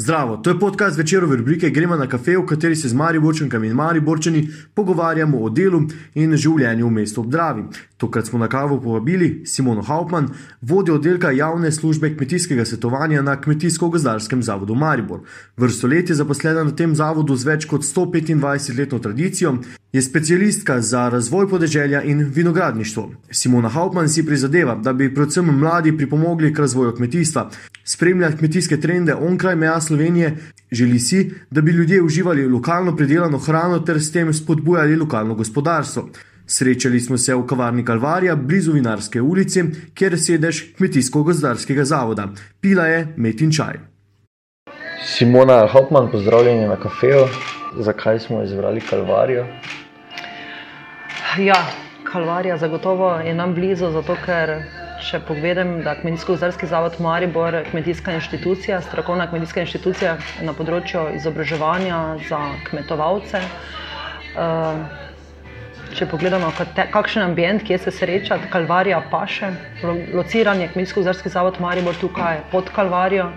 Zdravo, to je podcast večerove rubrike Gremo na kafe, v kateri se z Mariborčankami in Mariborčani pogovarjamo o delu in življenju v mestu Obdravi. Tokrat smo na kavo povabili Simono Hauptmann, vodjo oddelka javne službe kmetijskega svetovanja na Kmetijsko-gozdarskem zavodu Maribor. Vrsto let je zaposlena na tem zavodu z več kot 125-letno tradicijo, je specialistka za razvoj podeželja in vinogradništvo. Simona Hauptmann si prizadeva, da bi predvsem mladi pripomogli k razvoju kmetijstva, spremljati kmetijske trende onkraj meja Slovenije, želi si, da bi ljudje uživali lokalno pridelano hrano ter s tem spodbujali lokalno gospodarstvo. Srečali smo se v kavarni Kalvarija, blizu Vinarske ulice, kjer sedež kmetijsko-gozdarskega zavoda. Pila je met in čaj. Simona Hauptmann, pozdravljeni na kafeju. Zakaj smo izbrali Kalvarijo? Ja, Kalvarija zagotovo je nam blizu, zato ker če pogledam, da je Kmetijsko-gozdarski zavod Maribor kmetijska inštitucija, strokovna kmetijska inštitucija na področju izobraževanja za kmetovalce. Uh, če pogledamo, kakšen ambient, kje se sreča, Kalvarija paše, lociranje Kmetijsko-gozdarski zavod Maribor tukaj pod Kalvarijo.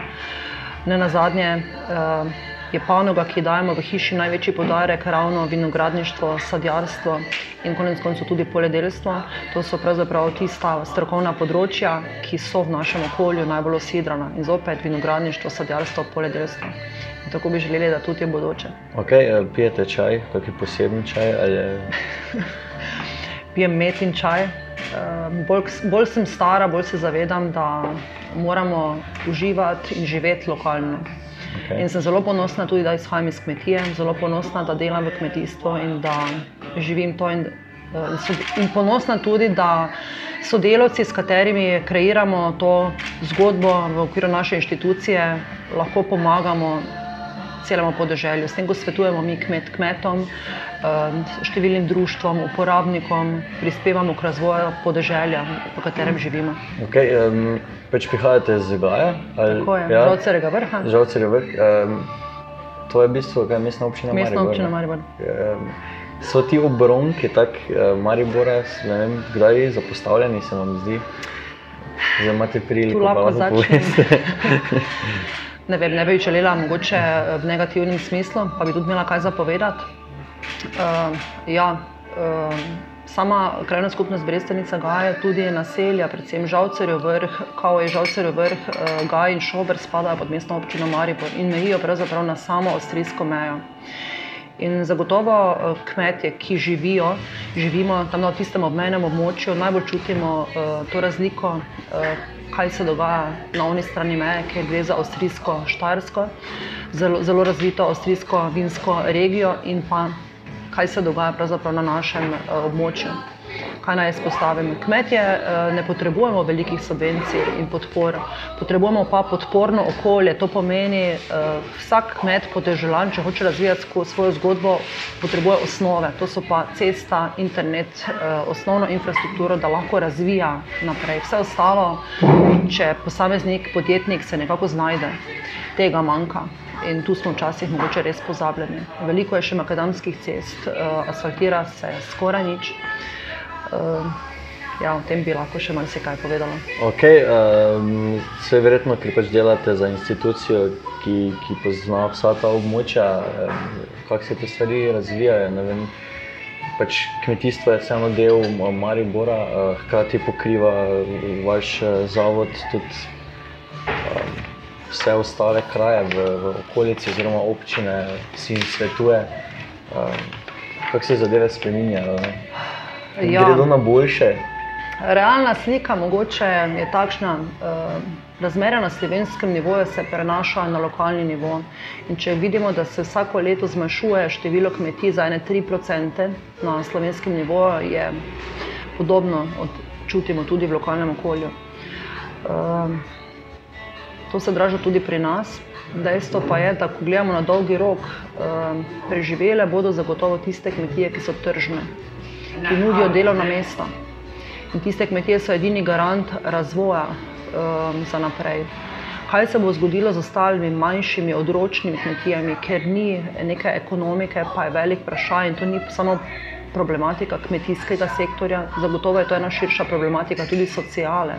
Ne na zadnje, uh, je panoga, ki dajemo v hiši največji podarek, ravno vinogradništvo, sadjarstvo in konec koncev tudi poljedelstvo. To so pravzaprav tista strokovna področja, ki so v našem okolju najbolj osidrana in zopet vinogradništvo, sadjarstvo, poljedelstvo. In tako bi želeli, da tudi je bodoče. Okay, eh, pijete čaj, kakšen poseben čaj? Ali... Pijem met in čaj. Bolj, bolj sem stara, bolj se zavedam, da moramo uživati in živeti lokalno. Okay. In sem zelo ponosna tudi, da izhajam iz kmetije, zelo ponosna, da delam v kmetijstvu in da živim to. In, eh, in ponosna tudi, da sodelavci, s katerimi kreiramo to zgodbo v okviru naše inštitucije, lahko pomagamo celemu podeželju. S tem, ko svetujemo mi kmet, kmetom, eh, številnim društvom, uporabnikom, prispevamo k razvoju podeželja, v katerem živimo. Okay, um, pač prihajate iz Gaja? Ja, Žalcerega vrha. Žalcerega vrha. Um, to je v bistvu kaj, mestna občina Maribor. Mestna občina Maribor. Um, so ti obronki, tako uh, Maribora, ne vem, kdaj zapostavljeni, se vam zdi? Zdaj imate priliko, da lahko začnete. ne, vem, ne bi želela mogoče eh, v negativnem smislu, pa bi tudi imela kaj zapovedati. Uh, ja, uh, sama krajna skupnost Brestenica Gaja, tudi naselja, predvsem Žalcerjev vrh, kao je Žalcerjev vrh, uh, Gaj in Šober spadajo pod mestno občino Maribor in mejijo pravzaprav na samo avstrijsko mejo. In zagotovo kmetje, ki živijo, živimo tam na tistem obmejnem območju, najbolj čutimo uh, to razliko, uh, kaj se dogaja na oni strani meje, ker gre za avstrijsko štajersko, zelo, zelo razvito avstrijsko vinsko regijo in pa kaj se dogaja na našem uh, območju kaj naj izpostavim. Kmetje eh, ne potrebujemo velikih subvencij in podpor, potrebujemo pa podporno okolje. To pomeni, eh, vsak kmet podeželan, če hoče razvijati svojo zgodbo, potrebuje osnove. To so pa cesta, internet, eh, osnovno infrastrukturo, da lahko razvija naprej. Vse ostalo, če posameznik, podjetnik se nekako znajde, tega manjka. In tu smo včasih mogoče res pozabljeni. Veliko je še makadamskih cest, asfaltira se skoraj nič ja, o tem bi lahko še marsikaj povedala. Okay, um, Vse verjetno, ker pač delate za institucijo, ki, ki pozna vsa ta območja, um, kako se te stvari razvijajo. Pač kmetijstvo je vseeno del Maribora, uh, hkrati pokriva vaš uh, zavod tudi um, vse ostale kraje v, v okolici, oziroma občine, ki si jim svetuje. Um, kako se zadeve spremenjajo? Ja. gredo na boljše. Realna slika mogoče je takšna, uh, razmere na slovenskem nivoju se prenašajo na lokalni nivo. In če vidimo, da se vsako leto zmanjšuje število kmetij za 1-3% na slovenskem nivoju, je podobno čutimo tudi v lokalnem okolju. Uh, to se draža tudi pri nas. Dejstvo pa je, da ko gledamo na dolgi rok, uh, preživele bodo zagotovo tiste kmetije, ki so tržne ki nudijo delovna mesta. In tiste kmetije so edini garant razvoja um, za naprej. Kaj se bo zgodilo z ostalimi manjšimi, odročnimi kmetijami, ker ni neke ekonomike, pa je velik vprašaj in to ni samo problematika kmetijskega sektorja, zagotovo je to ena širša problematika tudi sociale.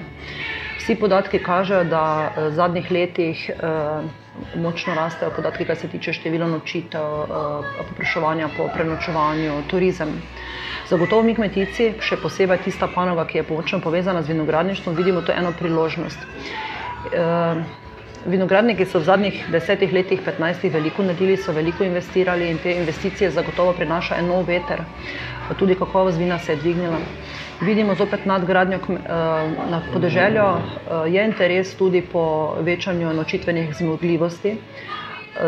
Vsi podatki kažejo, da v zadnjih letih uh, močno rastejo podatki, kar se tiče števila nočitev, popraševanja po prenočevanju, turizem. Zagotovo mi kmetici, še posebej tista panoga, ki je močno povezana z vinogradništvom, vidimo to eno priložnost. Vinogradniki so v zadnjih desetih letih, petnajstih veliko naredili, so veliko investirali in te investicije zagotovo prinašajo en nov veter. Tudi kakovost vina se je dvignila. Vidimo zopet nadgradnjo na podeželju, je interes tudi po večanju nočitvenih zmogljivosti.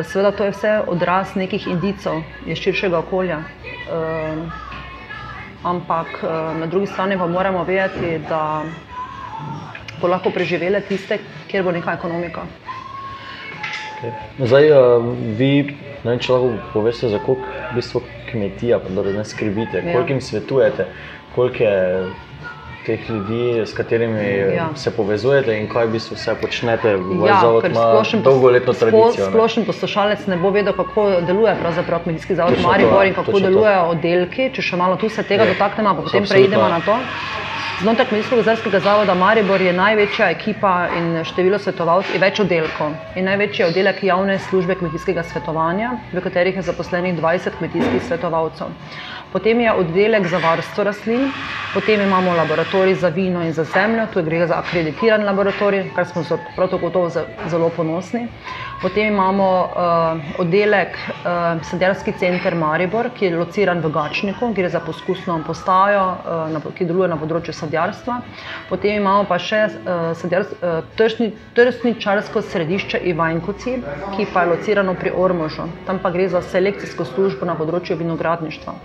Seveda to je vse odraz nekih indicov iz širšega okolja. Ampak na drugi strani pa moramo vedeti, da bo lahko preživele tiste, kjer bo neka ekonomika. Zdaj, vi, ne vem, če lahko poveste, za koliko v bistvu kmetija, da ne skrbite, koliko jim svetujete, koliko je teh ljudi, s katerimi Ja. se povezujete in kaj v bistvu vse počnete. Vaš Ja, zavod ker ima dolgoletno spo- tradicijo. Splošen poslušalec ne bo vedel, kako deluje pravzaprav kmetijski zavod Maribor ja, in kako to. delujejo oddelki. Če še malo tu se tega Ja. dotaknemo, pa potem preidemo na to. Znotraj Kmetijskega gozdarskega zavoda Maribor je največja ekipa in število svetovalcev je več oddelkov. In največji je oddelek javne službe kmetijskega svetovanja, v katerih je zaposlenih 20 kmetijskih svetovalcev. Potem je oddelek za varstvo rastlin, potem imamo laboratorij za vino in za zemljo, tu gre za akreditiran laboratorij, kar smo prav tako zelo ponosni. Potem imamo uh, oddelek uh, Sadjarski center Maribor, ki je lociran v Gačniku, gre za poskusno postajo, uh, na, ki deluje na področju sadjarstva. Potem imamo pa še uh, sadjars, uh, tržni, tržničarsko središče Ivanjkovci, ki pa je locirano pri Ormožu. Tam pa gre za selekcijsko službo na področju vinogradništva.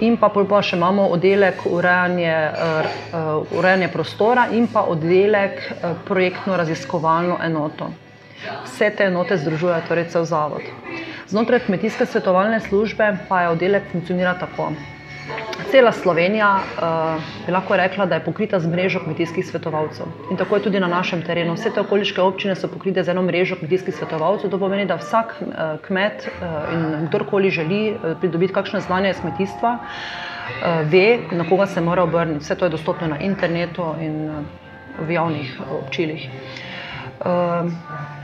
In pa, pol pa še imamo oddelek urejanje, uh, urejanje prostora in pa oddelek uh, projektno-raziskovalno enoto. Vse te enote združujejo torej cel zavod. Znotraj kmetijske svetovalne službe pa je oddelek funkcionira tako. Cela Slovenija uh, bi lahko rekla, da je pokrita z mrežo kmetijskih svetovalcev. In tako je tudi na našem terenu. Vse te okoliške občine so pokrite z eno mrežo kmetijskih svetovalcev. To pomeni, da vsak uh, kmet uh, in kdorkoli želi uh, pridobiti kakšno znanje iz kmetijstva, uh, ve, na koga se mora obrniti. Vse to je dostopno na internetu in uh, v javnih uh, občilih. Uh,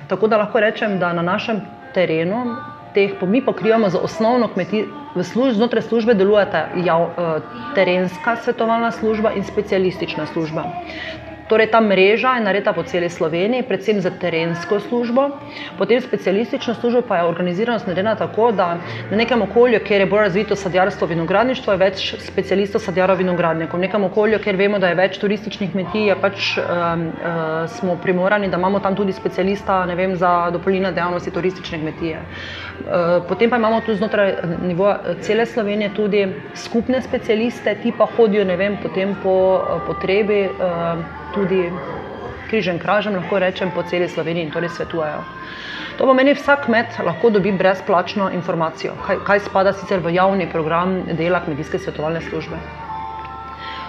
tako da lahko rečem, da na našem terenu teh, mi pokrivamo za osnovno kmetijo, v služ, znotraj službe delujeta jav, eh, terenska svetovalna služba in specialistična služba. Torej, ta mreža je narejena po celi Sloveniji, predvsem za terensko službo, potem specialistično službo pa je organiziranost narejena tako, da na nekem okolju, kjer je bolj razvito sadjarstvo, vinogradništvo, je več specialistov sadjarov vinogradnikov. V nekem okolju, kjer vemo, da je več turističnih kmetij, pač um, uh, smo primorani, da imamo tam tudi specialista vem, za dopolnilne dejavnosti turistične kmetije. Uh, potem pa imamo tu znotraj nivoja eh, cele Slovenije tudi skupne specialiste, ti pa hodijo vem, potem po uh, potrebi. Uh, tudi križem kražem, lahko rečem, po celi Sloveniji in torej svetujejo. To pomeni, vsak kmet lahko dobi brezplačno informacijo, kaj, kaj spada sicer v javni program dela kmetijske svetovalne službe.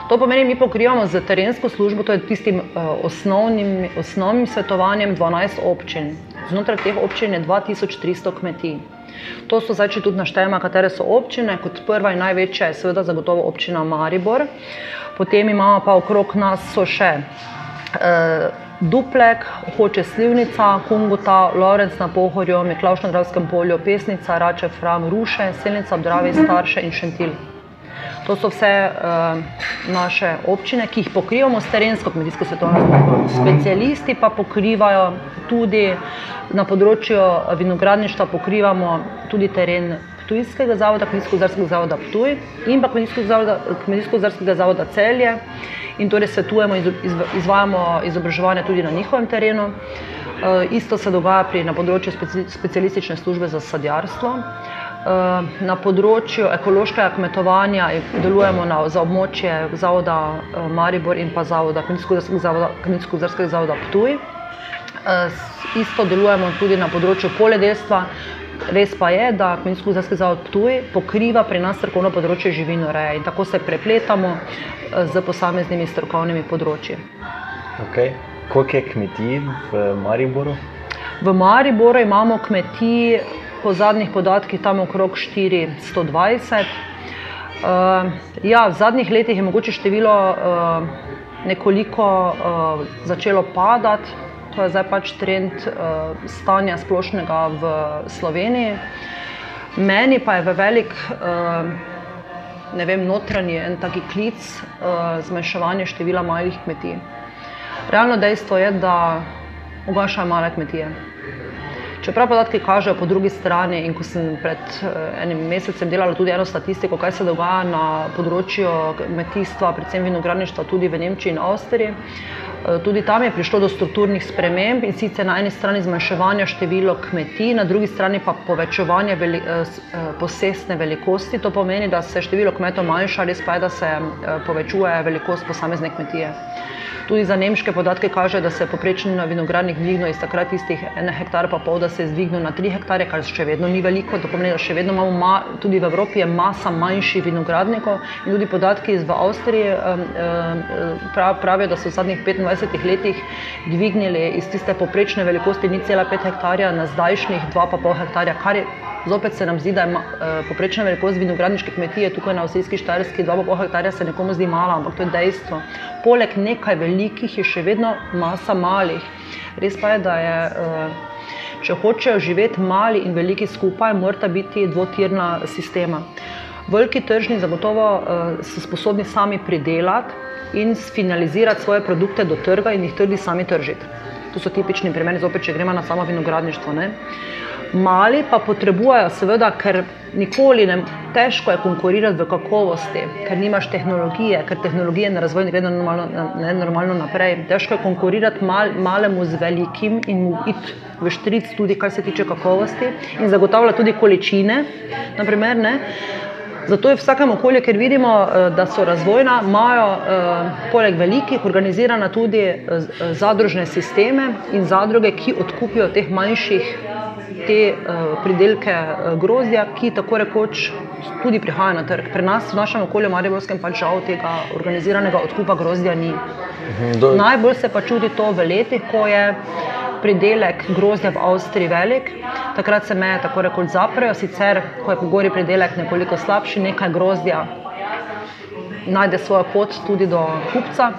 To pomeni, mi pokrivamo z terensko službo, to je tistim uh, osnovnim, osnovnim svetovanjem 12 občin. Znotraj teh občin je 2300 kmetij. To so zdaj, če tudi naštejemo, katere so občine. Kot prva in največja je seveda zagotovo občina Maribor, potem imamo pa okrog nas so še eh, Duplek, Hoče Slivnica, Kungota, Lorenc na Pohorju, Miklaš na Dravskem polju, Pesnica, Rače, Fram, Ruše, Selnica, Obdravi, Starše in Šentil. To so vse uh, naše občine, ki jih pokrivamo s terensko kmetijsko svetovno službo. Specialisti pa pokrivajo tudi na področju vinogradništva, pokrivamo tudi teren Ptujskega zavoda, Kmetijsko-gozdarskega zavoda Ptuj in pa Kmetijsko-gozdarskega zavoda Celje. In torej svetujemo in izvajamo izobraževanje tudi na njihovem terenu. Uh, isto se dogaja pri, področju speci, specialistične službe za sadjarstvo. Na področju ekološkega kmetovanja delujemo na, za območje zavoda Maribor in pa zavoda Kmetijsko-gozdarskega zavoda Ptuj. Isto delujemo tudi na področju poljedelstva. Res pa je, da Kmetijsko-gozdarski zavod Ptuj pokriva pri nas strokovno področje živinoreje in tako se prepletamo z posameznimi strokovnimi področji. Okay. Koliko je kmetij v Mariboru? V Mariboru imamo kmetij po zadnjih podatkih tam okrog 420. Uh, ja, v zadnjih letih je mogoče število uh, nekoliko uh, začelo padati, To je zdaj pač trend uh, stanja splošnega v Sloveniji. Meni pa je v velik, uh, ne vem, notranji en taki klic uh, zmanjševanje števila malih kmetij. Realno dejstvo je, da ugašajo male kmetije. Čeprav podatki kažejo po drugi strani, in ko sem pred enim mesecem delala tudi eno statistiko, kaj se dogaja na področju kmetijstva, predvsem vinogradništva, tudi v Nemčiji in Avstriji, tudi tam je prišlo do strukturnih sprememb in sicer na eni strani zmanjševanja števila kmetij, na drugi strani pa povečevanje veli, posestne velikosti. To pomeni, da se število kmetov manjša, res pa je, da se povečuje velikost posamezne kmetije. Tudi za nemške podatke kaže, da se je poprečni vinogradnik dvignil iz takrat tistih ena hektar pa pol, da se je dvignil na tri hektare, kar še vedno ni veliko. To pomeni, da še vedno imamo, ma, tudi v Evropi masa manjših vinogradnikov in tudi podatki iz Avstriji um, um, pravijo, da so v zadnjih 25 letih dvignili iz tiste poprečne velikosti 0,5 hektarja na zdajšnjih 2,5 hektarja, kar je Zopet se nam zdi, da je uh, poprečna velikost vinogradniške kmetije tukaj na Osijski Štajerski 2,5 hektarja se nekomu zdi mala, ampak to je dejstvo. Poleg nekaj velikih je še vedno masa malih. Res pa je, da je, uh, če hočejo živeti mali in veliki skupaj, morata biti dvotirna sistema. Veliki tržni zagotovo uh, so sposobni sami pridelati in finalizirati svoje produkte do trga in jih tudi sami tržiti. To so tipični primeri, zopet, če gremo na samo vinogradništvo. Ne? Mali pa potrebujejo, seveda, ker nikoli ne težko je konkurirati v kakovosti, ker nimaš tehnologije, ker tehnologije na razvoj ne gre normalno, ne, normalno naprej. Težko je konkurirati mal, malemu z velikim in mu iti v štric, tudi kar se tiče kakovosti in zagotavlja tudi količine. Naprimer, Zato je v vsakem okolju, ker vidimo, da so razvojna, imajo poleg velikih organizirane tudi zadružne sisteme in zadruge, ki odkupijo teh manjših te pridelke grozdja, ki tako rekoč tudi prihajajo na trg. Pri nas, v našem okolju, Mariborskem, pač žal tega organiziranega odkupa grozdja ni. Mhm, do... Najbolj se pa čudi to v letih, ko je pridelek grozdja v Avstriji velik. Takrat se meje tako rekoč zaprejo, sicer ko je po gori pridelek nekoliko slabši, nekaj grozdja najde svojo pot tudi do kupca.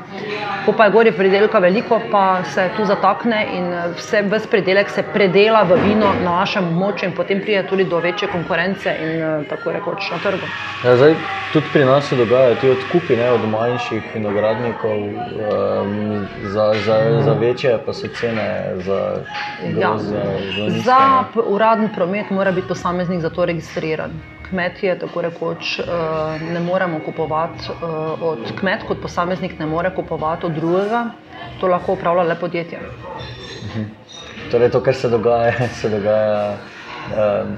Ko pa je gori pridelka veliko, pa se tu zatakne in eh, vse, vse pridelek se predela v vino na našem območju in potem pride tudi do večje konkurence in eh, tako rekoč na trgu. Ja, zdaj, tudi pri nas se dogajajo ti odkupi ne, od manjših vinogradnikov, um, za, za, za večje pa so cene za grozdje. Ja. Za uraden promet mora biti posameznik za to registriran kmetje, tako rekoč, eh, ne moremo kupovati eh, od kmet, kot posameznik ne more kupovati od drugega, to lahko upravlja le podjetje. Mhm. Torej, to, kar se dogaja, se dogaja um,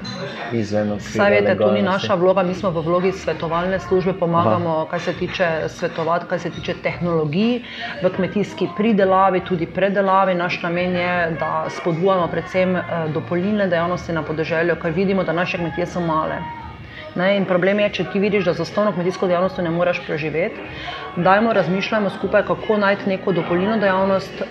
izven okvira. Saj veste, to ni naša vloga, mi smo v vlogi svetovalne službe, pomagamo, Aha. kar se tiče svetovati, kar se tiče tehnologij v kmetijski pridelavi, tudi predelavi. Naš namen je, da spodbujamo predvsem uh, dopolnilne dejavnosti na podeželju, ker vidimo, da naše kmetije so male. Ne, in problem je, če ti vidiš, da za osnovno kmetijsko dejavnost ne moreš preživeti, dajmo razmišljati skupaj, kako najti neko dopolnilno dejavnost,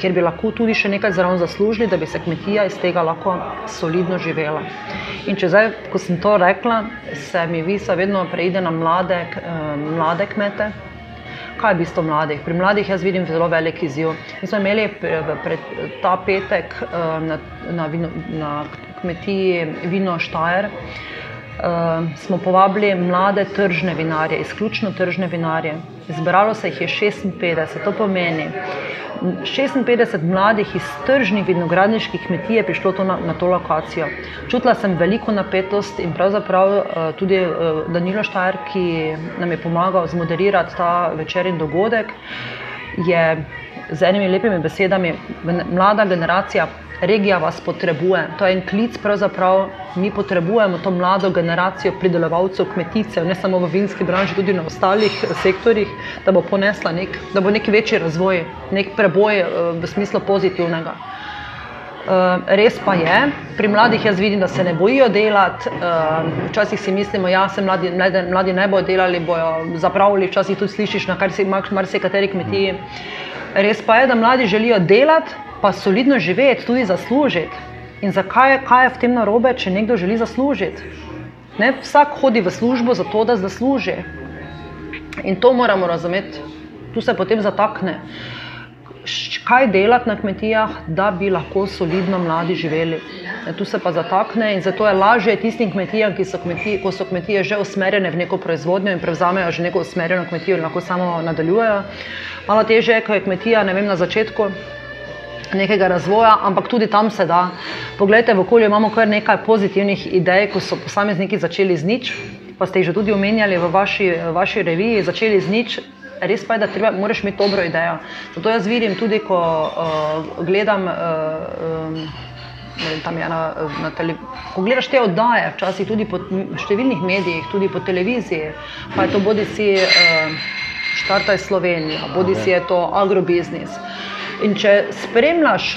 kjer bi lahko tudi še nekaj zraven zaslužili, da bi se kmetija iz tega lahko solidno živela. In če zdaj, ko sem to rekla, se mi visa vedno preide na mlade, mlade kmete. Kaj je bistvo mladih? Pri mladih jaz vidim zelo velik izziv. Mi smo imeli pred ta petek na, na, na kmetiji Vino Štajer. Uh, smo povabili mlade tržne vinarje, izključno tržne vinarje. Zbralo se jih je 56, to pomeni 56 mladih iz tržnih vinogradniških kmetij je prišlo to na, na to lokacijo. Čutila sem veliko napetost in pravzaprav uh, tudi uh, Danilo Štajer, ki nam je pomagal zmoderirati ta večerni dogodek, je z enimi lepimi besedami mlada generacija regija vas potrebuje. To je en klic, pravzaprav mi potrebujemo to mlado generacijo pridelovalcev, kmeticev, ne samo v vinski branži, tudi na ostalih sektorjih, da bo ponesla nek, da bo neki večji razvoj, nek preboj eh, v smislu pozitivnega. Uh, res pa je, pri mladih jaz vidim, da se ne bojijo delati. Uh, včasih si mislimo, da ja, se mladi, mladi, mladi ne bodo delali, bodo zapravili. Včasih tudi slišiš na kar se marsikateri kmetiji. Res pa je, da mladi želijo delati, pa solidno živeti, tudi zaslužiti. In zakaj kaj je v tem narobe, če nekdo želi zaslužiti? Ne, vsak hodi v službo zato, da zasluži. In to moramo razumeti, tu se potem zatakne. Kaj delati na kmetijah, da bi lahko solidno mladi živeli. E, tu se pa zatakne in zato je lažje tistim kmetijam, ki so kmetije, ko so kmetije že usmerjene v neko proizvodnjo in prevzamejo že neko usmerjeno kmetijo in lahko samo nadaljujejo. Malo težje je, ko je kmetija vem, na začetku nekega razvoja, ampak tudi tam se da. Poglejte, v okolju imamo kar nekaj pozitivnih idej, ko so posamezniki začeli z nič, pa ste jih že tudi omenjali v vaši, vaši reviji, začeli z nič. Res pa je, da treba, moraš imeti dobro idejo. Zato jaz vidim tudi, ko uh, gledam. Uh, um, Tam je na, na televiziji. Ko gledaš te oddaje, včasih tudi po številnih medijih, tudi po televiziji, pa je to bodi si uh, Štartaj Slovenija, bodi si je to agrobiznis. In če spremljaš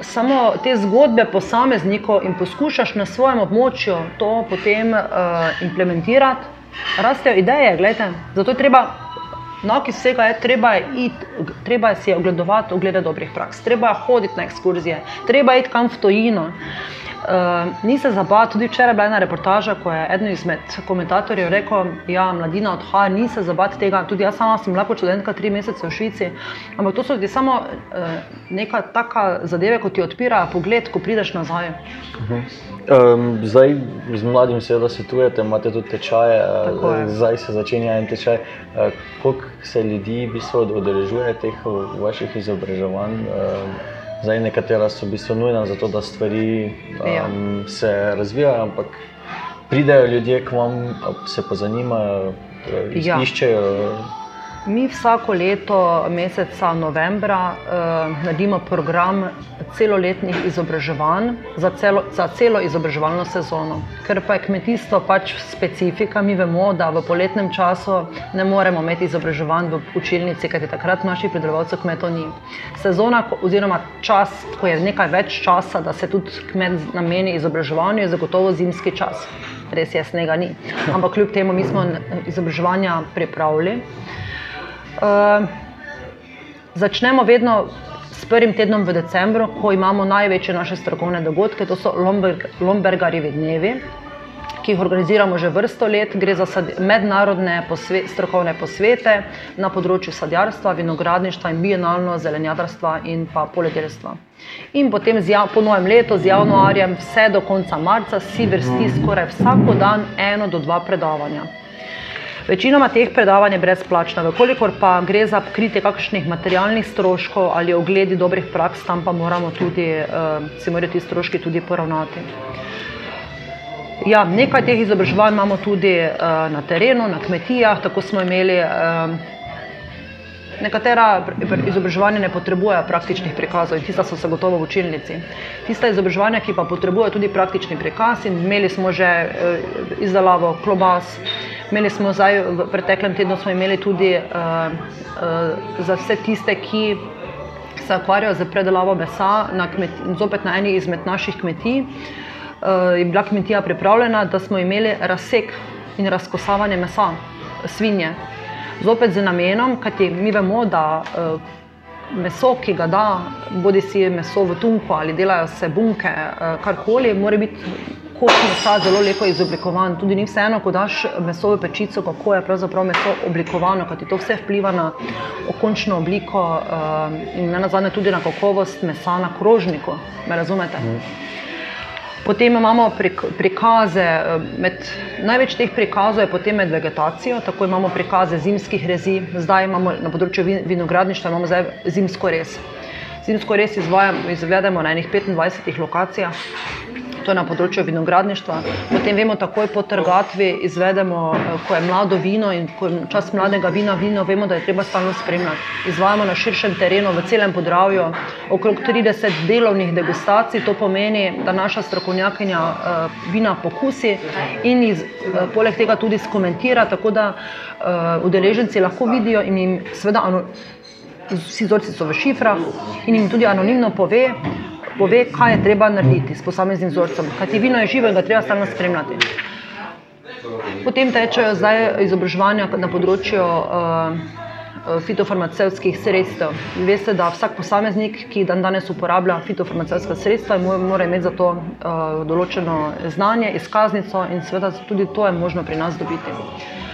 samo te zgodbe posameznikov in poskušaš na svojem območju to potem uh, implementirati, rastejo ideje. Gledajte. Zato je treba No, ki vsega je, treba je, it, treba je si ogledovati, oglede dobrih praks, treba je hoditi na ekskurzije, treba je iti kam v tojino. Uh, ni se zabavati, tudi včeraj je bila ena reportaža, ko je eden izmed komentatorjev rekel, da ja, mladina odhaja, ni se zabavati tega. Tudi jaz sama sem lahko čudenka tri mesece v Švici, ampak to so ti samo uh, neka taka zadeve, ko ti odpira pogled, ko prideš nazaj. Uh -huh. um, zdaj z mladimi seveda svetujete, imate tudi tečaje, uh, zdaj se začenja en tečaj. Koliko se ljudi v bistvu odrežuje teh vaših izobraževanj? Uh, Zdaj, nekatera so v bistvu nujna za to, da stvari um, ja. se razvijajo, ampak pridejo ljudje k vam, se pa zanimajo, ja. iščejo. Mi vsako leto, meseca novembra, uh, naredimo program celoletnih izobraževanj za celo, za celo izobraževalno sezono. Ker pa je kmetijstvo pač specifika, mi vemo, da v poletnem času ne moremo imeti izobraževanj v učilnici, je takrat naših pridelovalcev kmetov ni. Sezona, oziroma čas, ko je nekaj več časa, da se tudi kmet nameni izobraževanju, je zagotovo zimski čas. Res je, snega ni. Ampak kljub temu mi smo izobraževanja pripravili. Uh, začnemo vedno s prvim tednom v decembru, ko imamo največje naše strokovne dogodke, to so Lomberg, Lombergarjevi dnevi, ki jih organiziramo že vrsto let. Gre za mednarodne posve, strokovne posvete na področju sadjarstva, vinogradništva in bienalno zelenjadarstva in pa poljedelstva. In potem jav, po novem letu, z januarjem, vse do konca marca, si vrsti skoraj vsak dan eno do dva predavanja. Večinoma teh predavanj je brezplačna, vekolikor pa gre za kritje kakšnih materialnih stroškov ali ogledi dobrih praks, tam pa moramo tudi, uh, si morajo ti stroški tudi poravnati. Ja, nekaj teh izobraževanj imamo tudi uh, na terenu, na kmetijah, tako smo imeli. Nekatera izobraževanja ne potrebujejo praktičnih prikazov in tista so se gotovo v učilnici. Tista izobraževanja, ki pa potrebujejo tudi praktični prikaz in imeli smo že izdelavo klobas, Imeli smo zdaj v preteklem tednu tudi uh, uh, za vse tiste, ki se ukvarjajo z predelavo mesa, na kmeti, zopet na eni izmed naših kmetij. Uh, je bila kmetija pripravljena, da smo imeli razsek in razkosavanje mesa, svinje. Zopet z namenom, kajti mi vemo, da uh, meso, ki ga da, bodi si meso v tunku ali delajo se bunke, uh, karkoli, mora biti kot mesa zelo lepo izoblikovan. Tudi ni vseeno, ko daš meso v pečico, kako je pravzaprav meso oblikovano, kaj ti to vse vpliva na okončno obliko uh, in ne nazadnje tudi na kakovost mesa na krožniku. Me razumete? Mm. Potem imamo prikaze, eh, med, največ teh prikazov je potem med vegetacijo, tako imamo prikaze zimskih rezi, zdaj imamo na področju vinogradništva imamo zdaj zimsko res. Zimsko res izvedemo na enih 25 lokacijah to je na področju vinogradništva. Potem vemo, takoj po trgatvi izvedemo, eh, ko je mlado vino in ko je čas mladega vina, vino, vemo, da je treba stalno spremljati. Izvajamo na širšem terenu, v celem podravju, okrog 30 delovnih degustacij. To pomeni, da naša strokovnjakinja uh, vina pokusi in iz, uh, poleg tega tudi skomentira, tako da udeleženci lahko vidijo in jim seveda. Vsi vzorci so v šifrah in jim tudi anonimno pove, pove, kaj je treba narediti s posameznim vzorcem. Kaj ti vino je živo in ga treba stalno spremljati. Potem tečejo zdaj izobraževanja na področju uh, fitofarmacevskih sredstev. Veste, da vsak posameznik, ki dan danes uporablja fitofarmacevska sredstva, mora imeti za to uh, določeno znanje, izkaznico in seveda tudi to je možno pri nas dobiti.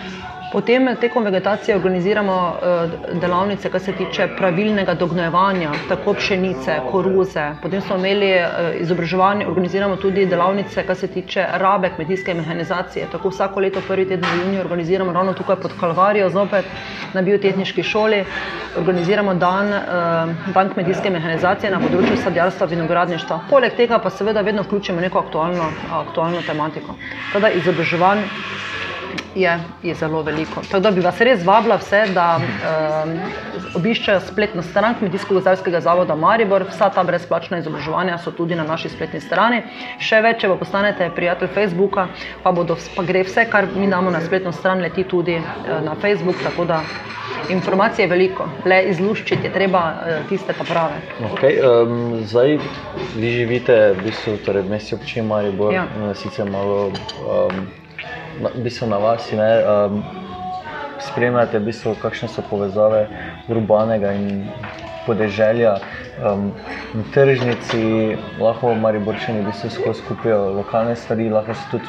Potem tekom vegetacije organiziramo uh, delavnice, kar se tiče pravilnega dognojevanja, tako pšenice, koruze. Potem smo imeli uh, izobraževanje, organiziramo tudi delavnice, kar se tiče rabe kmetijske mehanizacije. Tako vsako leto, prvi teden v juniju, organiziramo ravno tukaj pod Kalvarijo, zopet na biotehnički šoli. Organiziramo dan, uh, dan kmetijske mehanizacije na področju sadjarstva in vinogradništva. Poleg tega pa seveda vedno vključimo neko aktualno, aktualno tematiko. Teda izobraževanje je, je zelo veliko. Tako da bi vas res vabila vse, da um, obiščejo spletno stran Kmetijsko-gozdarskega zavoda Maribor. Vsa ta brezplačna izobraževanja so tudi na naši spletni strani. Še več, če pa postanete prijatelj Facebooka, pa, bodo, pa gre vse, kar mi damo na spletno stran, leti tudi uh, na Facebook. Tako da informacije je veliko, le izluščiti je treba uh, tiste pa prave. Okay, um, zdaj vi živite v bistvu torej v mestu občine Maribor, ja. sicer malo. Um, v bistvu na vas, ne, um, spremljate, v bistvu, kakšne so povezave urbanega in podeželja. Um, na tržnici lahko mariborčani v bistvu skozi skupijo lokalne stvari, lahko se tudi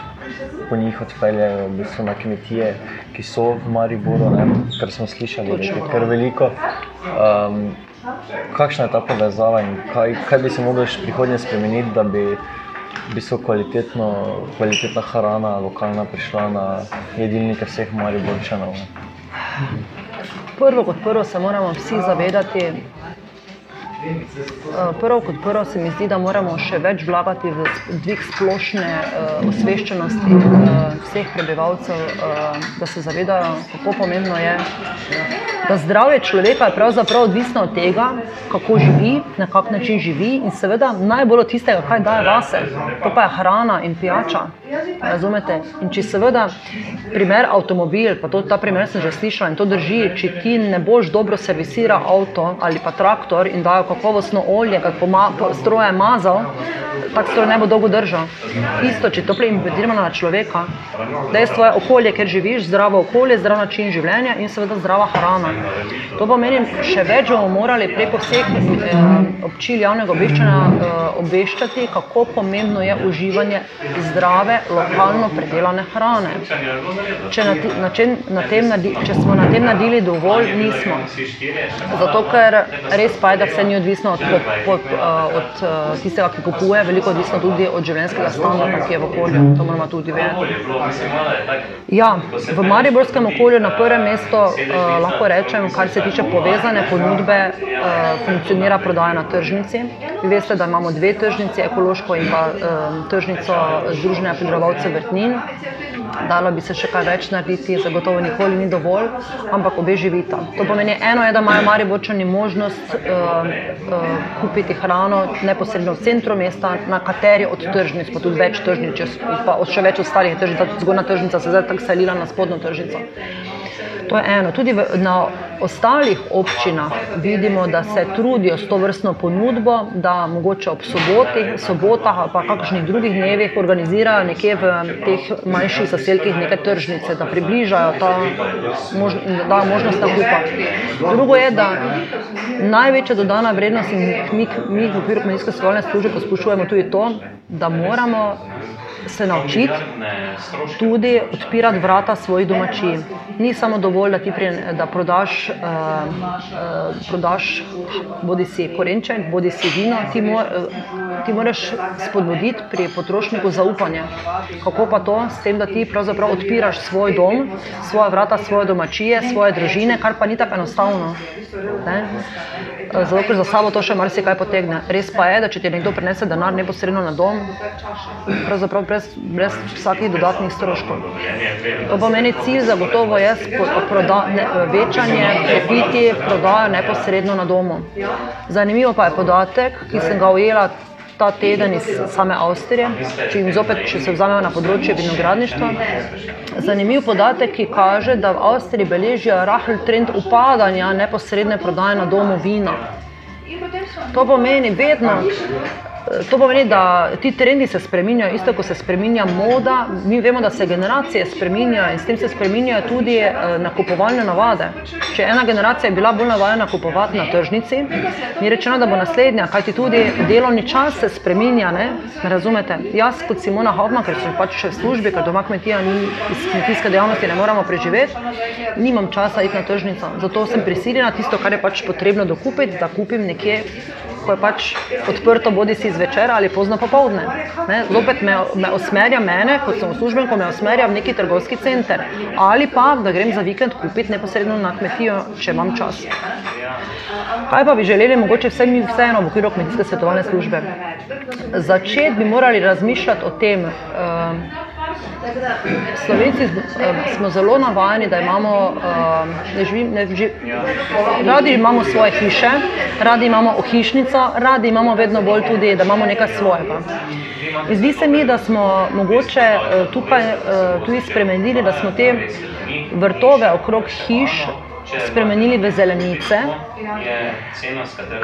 po njih odpeljejo v bistvu na kmetije, ki so v Mariboru, ne, kar smo slišali, da je kar veliko. Um, kakšna je ta povezava in kaj, kaj bi se moglo še prihodnje spremeniti, da bi v bistvu kvalitetna hrana, lokalna, prišla na jedilnike vseh Mariborčanov. Prvo kot prvo se moramo vsi zavedati, Eh, prvo kot prvo se mi zdi, da moramo še več vlagati v dvig splošne uh, osveščenosti uh, vseh prebivalcev, uh, da se zavedajo, kako pomembno je, da zdravje človeka je pravzaprav odvisno od tega, kako živi, na kak način živi in seveda najbolj od tistega, kaj daje vase. To pa je hrana in pijača. Razumete? In če seveda primer avtomobil, pa to, ta primer sem že slišala in to drži, če ti ne boš dobro servisira avto ali pa traktor in dajo kakovostno olje, kot pa stroje mazal, tak stroj ne bo dolgo držal. Isto, če to implementiramo na človeka, dejstvo je okolje, ker živiš, zdravo okolje, zdrav način življenja in seveda zdrava hrana. To pomeni, še več bomo morali preko vseh eh, občil javnega obveščanja eh, obveščati, kako pomembno je uživanje zdrave, lokalno predelane hrane. Če, na, na, čem, na tem, če smo na tem naredili dovolj, nismo. Zato, ker res pa je, da vse ni odvisno od, od, od, eh, od tistega, ki kupuje, veliko odvisno tudi od življenjskega standarda, ki je v okolju. To moramo tudi vedeti. Ja, v mariborskem okolju na prvem mestu uh, lahko rečem, kar se tiče povezane ponudbe, uh, funkcionira prodaja na tržnici. Vi veste, da imamo dve tržnici, ekološko in pa um, tržnico Združenja pridelovalcev vrtnin. Dalo bi se še kaj več narediti, zagotovo nikoli ni dovolj, ampak obe živita. To pomeni, eno je, da imajo mari bočani možnost uh, uh, kupiti hrano neposredno v centru mesta, na kateri od tržnic, pa tudi več tržnic, pa še več ostalih tržnic, zgornja tržnica se zdaj tako selila na spodnjo tržnico. To je eno. Tudi v, na ostalih občinah vidimo, da se trudijo s to vrstno ponudbo, da mogoče ob soboti, sobotah ali pa kakšnih drugih dnevih organizirajo nekje v teh manjših zaselkih neke tržnice, da približajo ta mož, da možnost nakupa. Drugo je, da največja dodana vrednost in mi, mi v okviru kmetijske stolne službe poskušujemo tudi to, da moramo se naučiti tudi odpirati vrata svojih domačij. Ni samo dovolj, da ti pri, da prodaš, uh, uh, prodaš bodi si korenček, bodi si vino, ti, mo, uh, ti moraš spodbuditi pri potrošniku zaupanje. Kako pa to, s tem, da ti pravzaprav odpiraš svoj dom, svoje vrata, svoje domačije, svoje družine, kar pa ni tako enostavno. Ne? Zato, ker za sabo to še marsikaj potegne. Res pa je, da če ti nekdo prinese denar neposredno na dom, pravzaprav brez, brez vsakih dodatnih stroškov. To pomeni cilj zagotovo je proda, ne, večanje, krepiti prodajo neposredno na domu. Zanimivo pa je podatek, ki sem ga ujela ta teden iz same Avstrije, če, zopet, če se vzamemo na področje vinogradništva. Zanimiv podatek, ki kaže, da v Avstriji beležijo rahlj trend upadanja neposredne prodaje na domu vina. To pomeni vedno, To pomeni, da ti trendi se spremenjajo, isto kot se spremenja moda. Mi vemo, da se generacije spremenjajo in s tem se spremenjajo tudi eh, nakupovalne navade. Če ena generacija je bila bolj navajena kupovati na tržnici, mi rečemo, da bo naslednja, kajti tudi delovni čas se spremenja. Ne? Razumete? Jaz kot Simona Hovma, ker sem pač še v službi, ker doma kmetija ni iz kmetijske dejavnosti, ne moramo preživeti, nimam časa iti na tržnico. Zato sem prisiljena tisto, kar je pač potrebno dokupiti, da kupim nekje ko je pač odprto, bodi si zvečer ali pozno popovdne. Ne? Zopet me, me osmerja mene, kot sem uslužbenko, me osmerja v neki trgovski center. Ali pa, da grem za vikend kupiti neposredno na kmetijo, če imam čas. Kaj pa bi želeli, mogoče vse mi vseeno v okviru kmetijske svetovalne službe? Začeti bi morali razmišljati o tem, uh, Slovenci smo zelo navajeni, da imamo, ne živim, ne živim, radi imamo svoje hiše, radi imamo ohišnico, radi imamo vedno bolj tudi, da imamo nekaj svojega. In zdi se mi, da smo mogoče tukaj tudi spremenili, da smo te vrtove okrog hiš spremenili v zelenice,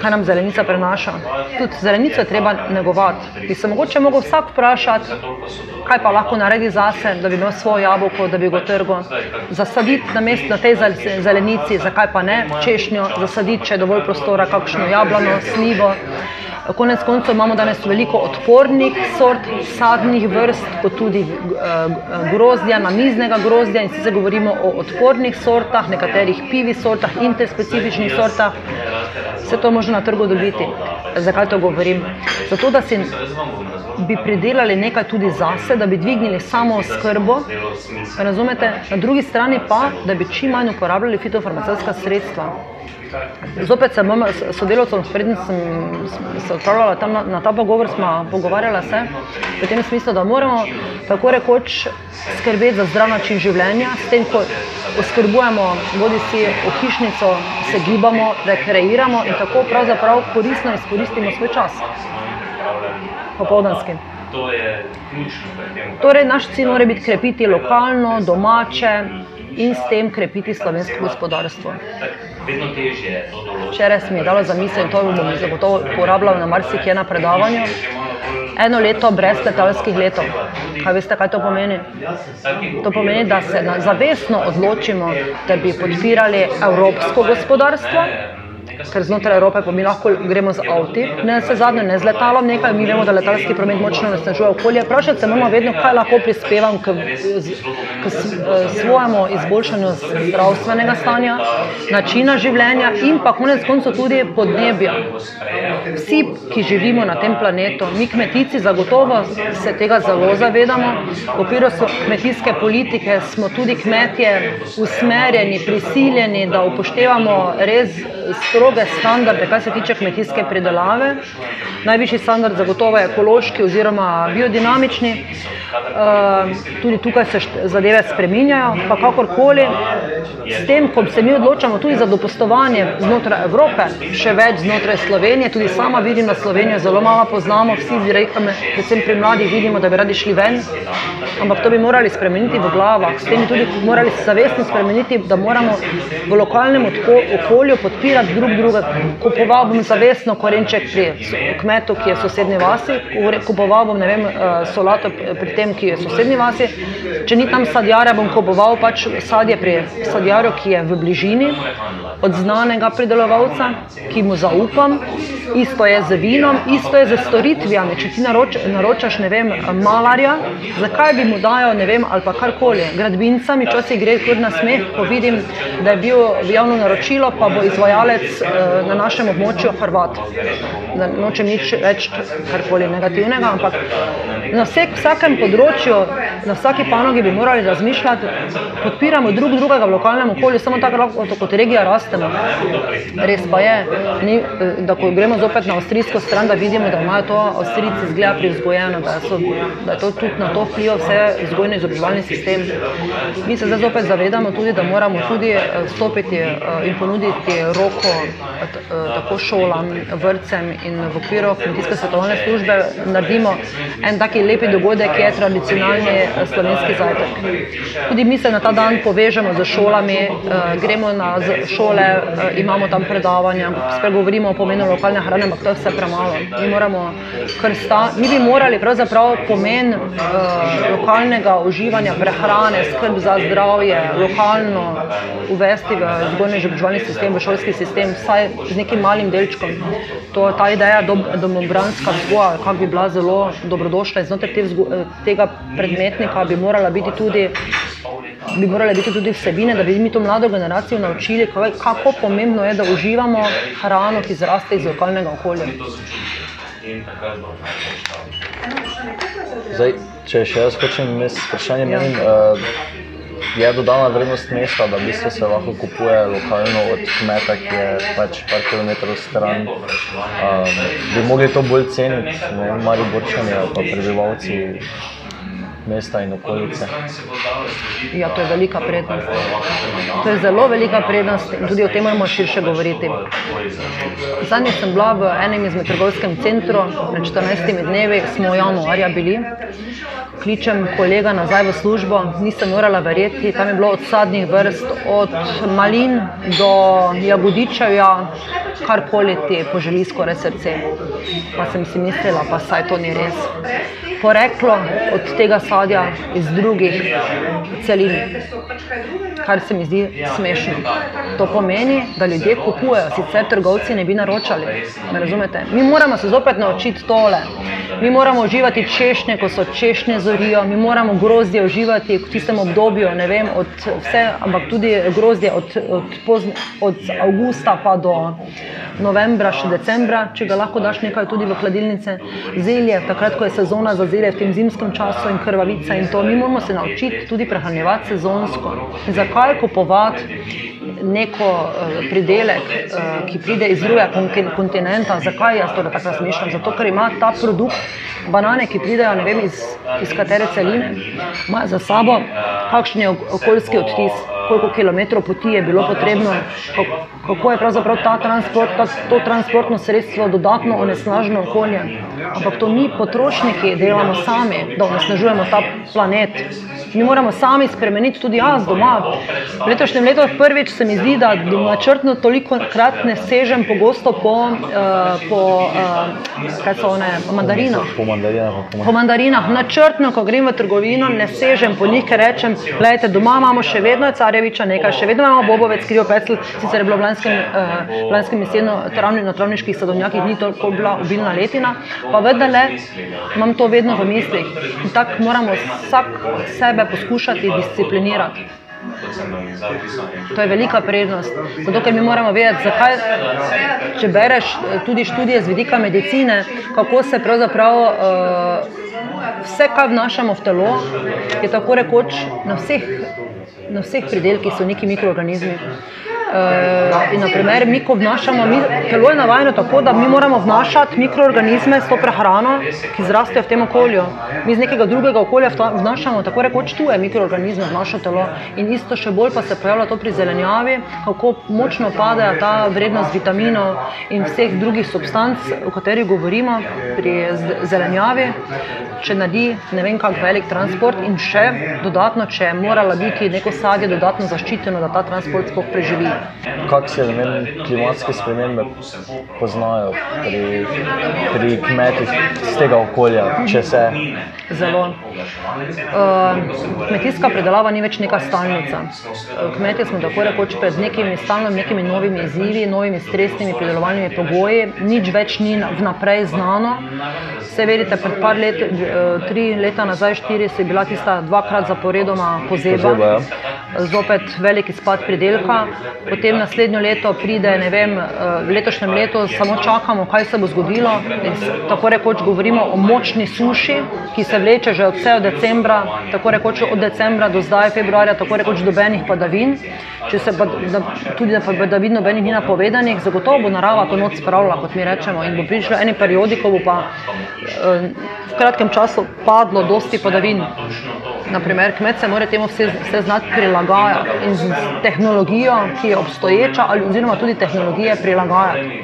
kaj nam zelenica prenaša. Tudi zelenico je treba negovati. Bi se mogoče mogel vsak vprašati, kaj pa lahko naredi zase, da bi imel svoje jabolko, da bi ga trgal. Zasaditi na mest na tej zelenici, zakaj pa ne češnjo, zasaditi, če je dovolj prostora, kakšno jablano, slivo. Konec koncev imamo danes veliko odpornih sort, sadnih vrst, kot tudi uh, grozdja, namiznega grozdja in sicer govorimo o odpornih sortah, nekaterih pivi sortah, interspecifičnih sortah. Vse to možno na trgu dobiti. Zakaj to govorim? Zato, da si bi pridelali nekaj tudi zase, da bi dvignili samo skrbo, razumete? Na drugi strani pa, da bi čim manj uporabljali fitofarmacevska sredstva. Zopet se bom s sodelovcem, predtem sem se odpravljala tam na, na ta pogovor, smo pogovarjala se v tem smislu, da moramo tako rekoč skrbeti za zdrav način življenja, s tem, ko oskrbujemo bodi si ohišnico, se gibamo, rekreiramo in tako pravzaprav koristno izkoristimo svoj čas. Popoldanski. To je ključno. Torej, naš cilj mora biti krepiti lokalno, domače in s tem krepiti slovensko gospodarstvo vedno težje to določiti. Včeraj sem jih dala za misel in to bom zagotovo uporabljal na marsikje na predavanju. Eno leto brez letalskih letov. Kaj veste, kaj to pomeni? To pomeni, da se zavestno odločimo, da bi podpirali evropsko gospodarstvo ker znotraj Evrope pa mi lahko gremo z avti, ne se zadnje, ne z letalom nekaj, mi vemo, da letalski promet močno nasnažuje okolje. Vprašati se moramo vedno, kaj lahko prispevam k, k, k svojemu izboljšanju zdravstvenega stanja, načina življenja in pa konec koncev tudi podnebja. Vsi, ki živimo na tem planetu, mi kmetici zagotovo se tega zelo zavedamo. V okviru kmetijske politike smo tudi kmetje usmerjeni, prisiljeni, da upoštevamo res strogo stroge standarde, kar se tiče kmetijske pridelave. Najvišji standard zagotovo je ekološki oziroma biodinamični. Uh, tudi tukaj se zadeve spreminjajo, pa kakorkoli. S tem, ko se mi odločamo tudi za dopustovanje znotraj Evrope, še več znotraj Slovenije, tudi sama vidim, da Slovenijo zelo malo poznamo, vsi direktno, predvsem pri mladih, vidimo, da bi radi šli ven, ampak to bi morali spremeniti v glavah. S tem bi tudi morali zavestno spremeniti, da moramo v lokalnem okolju podpirati drug drugega. Kupoval bom zavestno korenček pri kmetu, ki je v sosednji vasi, kupoval bom vem, eh, solato pri tem, ki je v sosednji vasi. Če ni tam sadjarja, bom kupoval pač sadje pri sadjarju, ki je v bližini, od znanega pridelovalca, ki mu zaupam. Isto je z vinom, isto je z storitvami. Če ti naroč, naročaš, ne vem, malarja, zakaj bi mu dajal, ne vem, ali pa karkoli. Gradbinca mi časi gre kar na smeh, ko vidim, da je bil javno naročilo, pa bo izvajalec na našem območju Hrvat. Da nočem nič reči karkoli negativnega, ampak na vsek, vsakem področju, na vsaki panogi bi morali razmišljati, podpiramo drug drugega v lokalnem okolju, samo tako lahko kot regija rastemo. Res pa je, ni, da ko gremo zopet na avstrijsko stran, da vidimo, da imajo to avstrijci zgleda privzgojeno, da, so, da je to tudi na to vpliva vse vzgojno izobraževalni sistem. Mi se zdaj zopet zavedamo tudi, da moramo tudi eh, stopiti eh, in ponuditi roko eh, tako šolam, vrtcem in v okviru kmetijske svetovne službe naredimo en taki lepi dogodek, ki je tradicionalni eh, slovenski zajtrk. Tudi mi se na ta dan povežemo z šolami, eh, gremo na šole, imamo tam predavanja, spregovorimo o pomenu lokalne hrane, ampak to je vse premalo. Mi, moramo krsta, mi bi morali pravzaprav pomen lokalnega uživanja prehrane, skrb za zdravje, lokalno uvesti v vzgojni izobraževalni sistem, v šolski sistem, vsaj z nekim malim delčkom. To, ta ideja domobranska vzgoja, kak bi bila zelo dobrodošla znotraj te tega predmetnika, bi morala biti tudi. Bi morale biti tudi vsebine, da bi mi to mlado generacijo naučili, kako pomembno je, da uživamo hrano, ki zraste iz lokalnega okolja. Zdaj, če še jaz hočem imeti vprašanje, ja. menim, uh, je dodana vrednost mesta, da bi se lahko kupuje lokalno od kmeta, ki je pač par kilometrov stran. Um, bi mogli to bolj ceniti, ne mari borčani ali pa prebivalci. Mesta in okolice. Ja, to je velika prednost. To je zelo velika prednost in tudi o tem moramo širše govoriti. Zadnjič sem bila v enem izmed trgovskem centru, pred 14 dnevi smo januarja bili kličem kolega nazaj v službo, nisem morala verjeti, tam je bilo od sadnih vrst, od malin do jagodičevja, karkoli ti poželi skoraj srce. Pa sem si mislila, pa saj to ni res. Poreklo od tega sadja iz drugih celin, kar se mi zdi smešno. To pomeni, da ljudje kupujejo, sicer trgovci ne bi naročali. Me razumete? Mi moramo se zopet naučiti tole. Mi moramo uživati češnje, ko so češnje zorijo, mi moramo grozdje uživati v tistem obdobju, ne vem, od vse, ampak tudi grozdje od, od, pozn, od avgusta pa do novembra, še decembra, če ga lahko daš nekaj tudi v hladilnice. Zelje, takrat, ko je sezona za zelje v tem zimskem času in krvavica in to, mi moramo se naučiti tudi prehranjevati sezonsko. In zakaj kupovati neko uh, pridelek, uh, ki pride iz drugega kontinenta? Zakaj jaz to tako razmišljam? Zato, ker ima ta produkt banane, ki pridejo vem, iz, iz katere celine, ima za sabo kakšen je okoljski odtis, koliko kilometrov poti je bilo potrebno, kako je pravzaprav ta transport, ta, to transportno sredstvo dodatno onesnaženo okolje. Ampak to mi, potrošniki, delamo sami, da onesnažujemo ta planet. Mi moramo sami spremeniti tudi jaz doma. V letošnjem letu prvič se mi zdi, da načrtno toliko krat ne sežem pogosto po, uh, po uh, one, mandarinah. Po mandarinah, po mandarinah. Načrtno, ko grem v trgovino, ne sežem po njih, ker rečem, gledajte, doma imamo še vedno careviča nekaj, še vedno imamo bobovec, krijo pecel, sicer je bilo v lanskem, uh, lanskem jesenu travni, na travniških sadovnjakih ni toliko bila obilna letina, pa vendarle imam to vedno v mislih. In tako moramo vsak sebe poskušati disciplinirati. To je velika prednost. Zato, ker mi moramo vedeti, zakaj, če bereš eh, tudi študije z vidika medicine, kako se pravzaprav uh, vse, kar vnašamo v telo, je tako rekoč na vseh, na vseh pridelkih so neki mikroorganizmi. Uh, in naprimer, mi, ko vnašamo, mi, telo je navajeno tako, da mi moramo vnašati mikroorganizme s to prehrano, ki zrastejo v tem okolju. Mi iz nekega drugega okolja vnašamo tako rekoč tuje mikroorganizme v naše telo. In isto še bolj pa se pojavlja to pri zelenjavi, kako močno pade ta vrednost vitaminov in vseh drugih substanc, o katerih govorimo pri zelenjavi, če naredi ne vem kak velik transport in še dodatno, če je morala biti neko sadje dodatno zaščiteno, da ta transport sploh preživi. Kako se vem, klimatske spremembe poznajo pri, pri kmetih z tega okolja, če se? Zelo. Uh, kmetijska predelava ni več neka stalnica. Kmetje smo tako rekoč pred nekimi stalnimi, nekimi novimi izzivi, novimi stresnimi predelovalnimi pogoji, nič več ni vnaprej znano. Vse vedite, pred par let, uh, tri leta nazaj, štiri, se je bila tista dvakrat zaporedoma pozeba. pozeba ja. Zopet velik izpad pridelka, potem naslednjo leto pride, ne vem, eh, v letošnjem letu samo čakamo, kaj se bo zgodilo. Tako rekoč govorimo o močni suši, ki se vleče že od vse decembra, tako rekoč od decembra do zdaj, februarja, tako rekoč dobenih padavin. Če se pa da, tudi na padavin nobenih ni napovedanih, zagotovo bo narava to noč spravila, kot mi rečemo, in bo prišlo eni periodi, ko bo pa eh, v kratkem času padlo dosti padavin. Naprimer, kmet se mora temu vse, vse znati prilagajati in z tehnologijo, ki je obstoječa, ali oziroma tudi tehnologije prilagajati.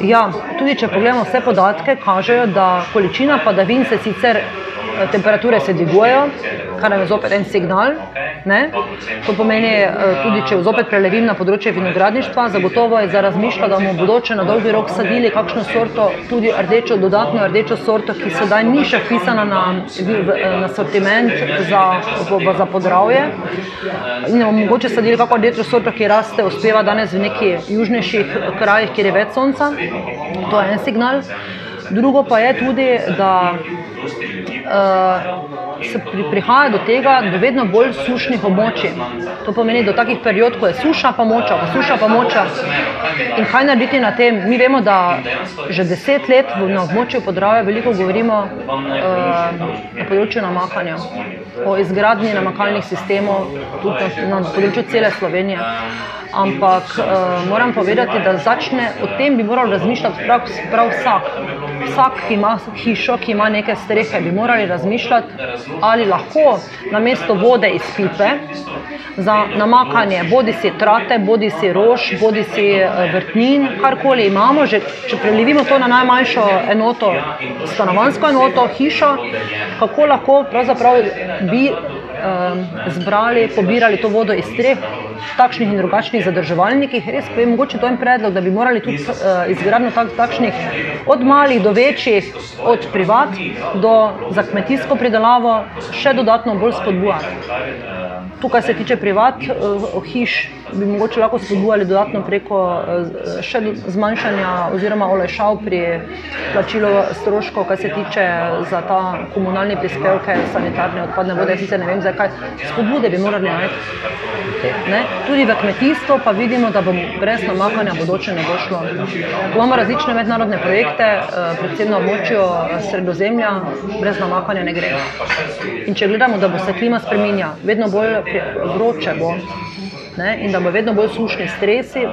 Ja, tudi če pogledamo vse podatke, kažejo, da količina padavin se sicer temperature se dvigujejo, kar je zopet en signal. Ne? To pomeni, tudi če zopet prelevim na področje vinogradništva, zagotovo je za razmišljati, da bomo v bodoče na dolgi rok sadili kakšno sorto, tudi rdečo, dodatno rdečo sorto, ki sedaj ni še vpisana na, na sortiment za, za podravje. In bomo mogoče sadili kakšno rdečo sorto, ki raste, uspeva danes v nekih južnejših krajih, kjer je več sonca. To je en signal. Drugo pa je tudi, da uh, se pri, prihaja do tega, do vedno bolj sušnih območij. To pomeni, do takih period, ko je suša, pa moča, pa suša, pa moča. In kaj narediti na tem? Mi vemo, da že deset let na območju podravja veliko govorimo uh, na področju namakanja, o izgradnji namakalnih sistemov, tudi na, na področju cele Slovenije ampak uh, moram povedati, da začne o tem, bi moral razmišljati prav, prav vsak. Vsak, ki ima hišo, ki ima neke strehe, bi morali razmišljati, ali lahko na mesto vode iz pipe za namakanje, bodi si trate, bodi si rož, bodi si uh, vrtnin, karkoli imamo, že, če prelivimo to na najmanjšo enoto, stanovansko enoto, hišo, kako lahko pravzaprav bi um, zbrali, pobirali to vodo iz streh, takšnih in drugačnih zadrževalnikih. Res pa je mogoče to en predlog, da bi morali tudi uh, izgradnjo tak, takšnih od malih do večjih, od privat do za kmetijsko pridelavo še dodatno bolj spodbujati. Tukaj se tiče privat uh, hiš, bi mogoče lahko spodbujali dodatno preko uh, še zmanjšanja oziroma olajšav pri plačilu stroškov, kar se tiče za ta komunalni prispevke, sanitarne odpadne vode. Sicer ne vem, zakaj spodbude bi morali najti. Ne? Tudi v kmetijstvu pa vidimo, da bomo brez namakanja bodoče ne bo šlo. Imamo različne mednarodne projekte, uh, predvsem na območju sredozemlja, brez namakanja ne gre. In če gledamo, da bo se klima spreminja, vedno bolj vroče bo ne, in da bo vedno bolj sušni stresi,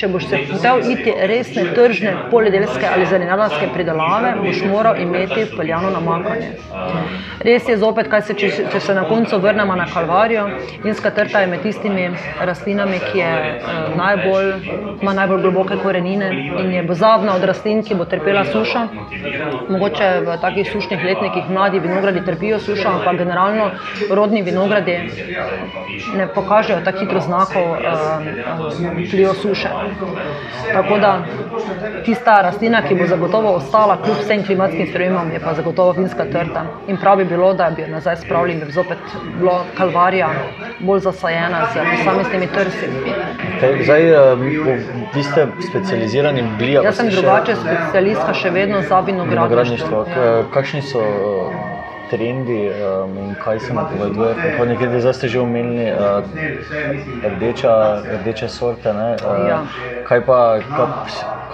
če boš se hotel iti resne tržne poljedelske ali zelenarske pridelave, boš moral imeti peljano namakanje. Res je zopet, se, če, če se na koncu vrnemo na kalvarijo, vinska trta je med tistimi rastlinami, ki je, eh, najbolj, ima najbolj globoke korenine in je bozavna od rastlin, ki bo trpela suša. Mogoče v takih sušnih letnikih mladi vinogradi trpijo sušo, ampak generalno rodni vinogradi ne pokažejo tako hitro znakov eh, vpliva eh, suše. Tako da tista rastlina, ki bo zagotovo ostala kljub vsem klimatskim spremembam, je pa zagotovo vinska trta. In prav bi bilo, da bi jo nazaj spravili in bi zopet bila kalvarija bolj zasajena z posameznimi trsi. Zdaj, vi ste specializirani bili? Jaz sem drugače specialistka še vedno za vinogradništvo. Kakšni so trendi um, in kaj se napoveduje. Nekaj zdaj ste že omenili, uh, rdeča, rdeče sorte. Uh, ja. kaj, pa, kaj,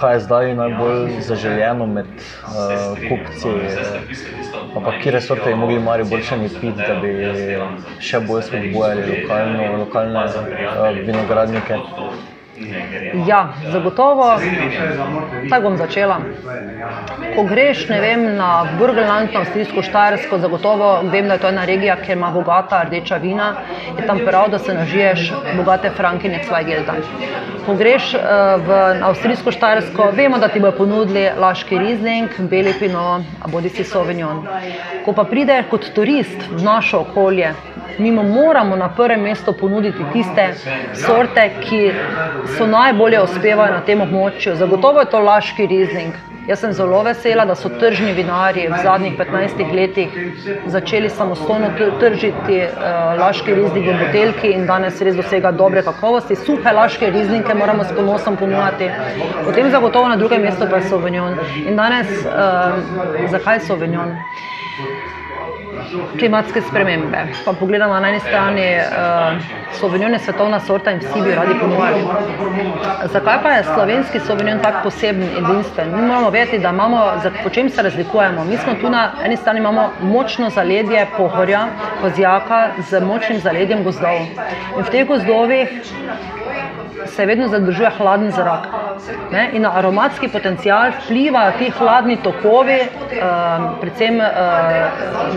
kaj je zdaj najbolj zaželjeno med uh, kupci? Uh, Kje sorte bi mogli mari boljše piti, da bi še bolj spodbujali lokalne uh, vinogradnike? Ja, zagotovo. Tako bom začela. Ko greš vem, na Burgenland, na Avstrijsko Štajersko, zagotovo vem, da je to ena regija, kjer ima bogata rdeča vina, je tam prav, da se nažiješ bogate frankine Cvajgelda. Ko greš uh, v Avstrijsko Štajersko, vemo, da ti bodo ponudili laški rizling, beli pino, bodi si sovinjon. Ko pa prideš kot turist v naše okolje, mi moramo na prvem mestu ponuditi tiste sorte, ki so najbolje uspevajo na tem območju. Zagotovo je to laški rizling. Jaz sem zelo vesela, da so tržni vinarji v zadnjih 15 letih začeli samostojno tržiti uh, laški rizling v buteljki in danes res dosega dobre kakovosti. Suhe laške rizlinke moramo s ponosom ponujati. Potem zagotovo na drugem mestu pa je Sauvignon. In danes, uh, zakaj Sauvignon? Klimatske spremembe. Pa pogledamo na eni strani, uh, Sauvignon je svetovna sorta in vsi bi radi ponujali. Zakaj pa je slovenski Sauvignon tako poseben in edinstven? Mi moramo vedeti, da imamo, po čem se razlikujemo. Mi smo tu na eni strani imamo močno zaledje pohorja, kozjaka z močnim zaledjem gozdov. In v teh gozdovih se vedno zadržuje hladen zrak. Ne? In na aromatski potencial vplivajo ti hladni tokovi, um, predvsem uh,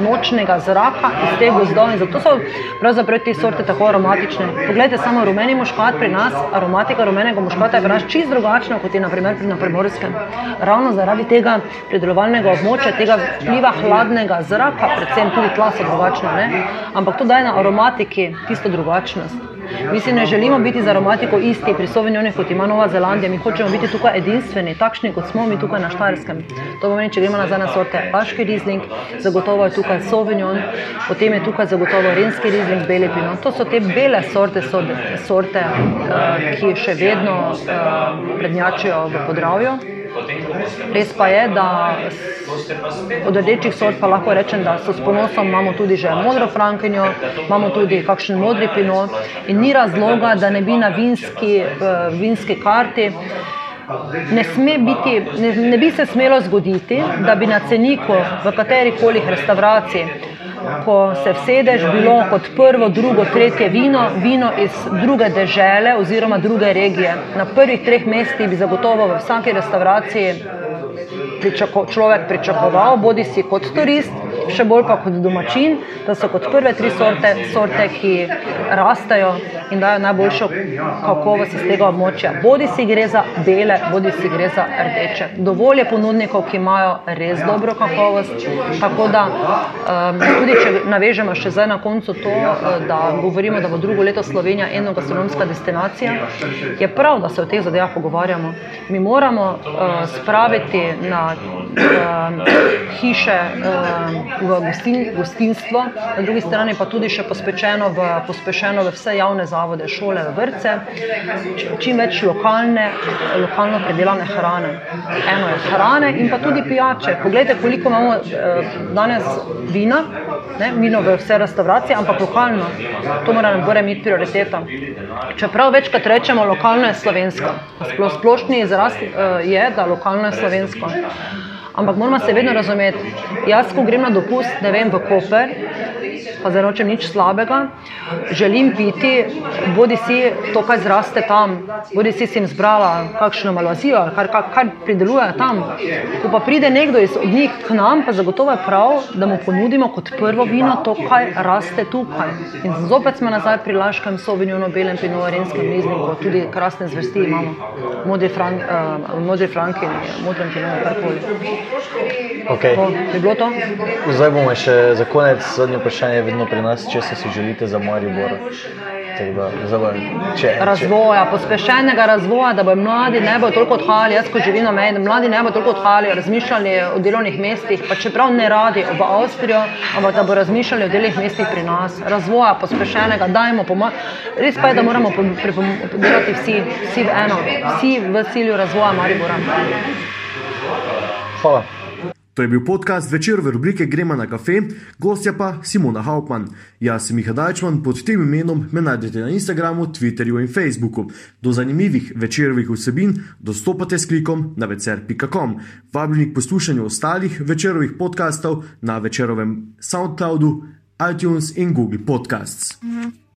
nočnega zraka iz teh gozdov. In zato so pravzaprav te sorte tako aromatične. Poglejte, samo rumeni muškat pri nas, aromatika rumenega muškata je pri nas čist drugačna kot je naprimer na primorskem. Ravno zaradi tega predelovalnega območja, tega vpliva hladnega zraka, predvsem tudi tla so drugačna. Ne? Ampak to daje na aromatiki tisto drugačnost. Mi si ne želimo biti za aromatiko isti pri Sovinjonu, kot ima Nova Zelandija. Mi hočemo biti tukaj edinstveni, takšni kot smo mi tukaj na Štajerskem. To pomeni, če gremo nazaj na sorte Paški Rizling, zagotovo je tukaj Sovinjon, potem je tukaj zagotovo Renski Rizling, Beli Pinot. To so te bele sorte, sorte, sorte uh, ki še vedno uh, prednjačijo v podravju. Res pa je, da od rdečih sort pa lahko rečem, da so s ponosom imamo tudi že modro frankinjo, imamo tudi kakšen modri pinot in ni razloga, da ne bi na vinski, uh, vinski karti. Ne, biti, ne, ne bi se smelo zgoditi, da bi na ceniku v kateri koli restavraciji, ko se vsedeš, bilo kot prvo, drugo, tretje vino, vino iz druge države oziroma druge regije. Na prvih treh mestih bi zagotovo v vsaki restavraciji pričako, človek pričakoval, bodi si kot turist, še bolj pa kot domačin, da so kot prve tri sorte, sorte ki rastejo in dajo najboljšo kakovost iz tega območja. Bodi si gre za bele, bodi si gre za rdeče. Dovolj je ponudnikov, ki imajo res dobro kakovost. Tako da, um, tudi če navežemo še zdaj na koncu to, eh, da govorimo, da bo drugo leto Slovenija eno gastronomska destinacija, je prav, da se o teh zadevah pogovarjamo. Mi moramo uh, spraviti na uh, hiše uh, v gostin, gostinstvo, na drugi strani pa tudi še pospešeno v, pospešeno v vse javne zavode, šole, vrtce, čim več lokalne, lokalno predelane hrane. Eno je hrane in pa tudi pijače. Poglejte, koliko imamo uh, danes vina, ne, vino v vse restauracije, ampak lokalno. To mora nam gore imeti prioriteta. Čeprav večkrat rečemo, lokalno je slovensko. Splošni izraz uh, je, da lokalno je slovensko. Ampak moramo se vedno razumeti. Jaz, ko grem na dopust, ne vem, v Koper, pa zdaj nočem nič slabega. Želim piti, bodi si to, kaj zraste tam, bodi si jim zbrala kakšno malazijo, kar, kar, kar pridelujejo tam. Ko pa pride nekdo iz njih k nam, pa zagotovo je prav, da mu ponudimo kot prvo vino to, kaj raste tukaj. In zopet smo nazaj pri Laškem, Sovinjonu, Belem, Pinovarinskem, Nizniku, tudi krasne zvrsti imamo, modri, frank, uh, modri franki, modri pinov, karkoli. Okay. Je bilo to? Zdaj bomo še za konec zadnje vprašanje vedno pri nas, če se si želite za Maribor. Razvoja, pospešenega razvoja, da bodo mladi ne bodo toliko odhajali, jaz ko živim na meji, da mladi ne bodo toliko odhajali, razmišljali o delovnih mestih, pa čeprav ne radi v Avstrijo, ampak da bodo razmišljali o delovnih mestih pri nas. Razvoja, pospešenega, dajmo pomagati. Res pa je, da moramo delati vsi, vsi v eno, vsi v cilju razvoja Maribora. Hvala. To je bil podcast večerove rubrike Gremo na kafe, gostja pa Simona Hauptmann. Jaz sem Miha Dajčman, pod tem imenom me najdete na Instagramu, Twitterju in Facebooku. Do zanimivih večerovih vsebin dostopate s klikom na večer.com. Vabljeni k poslušanju ostalih večerovih podkastov na večerovem SoundCloudu, iTunes in Google Podcasts. Mhm.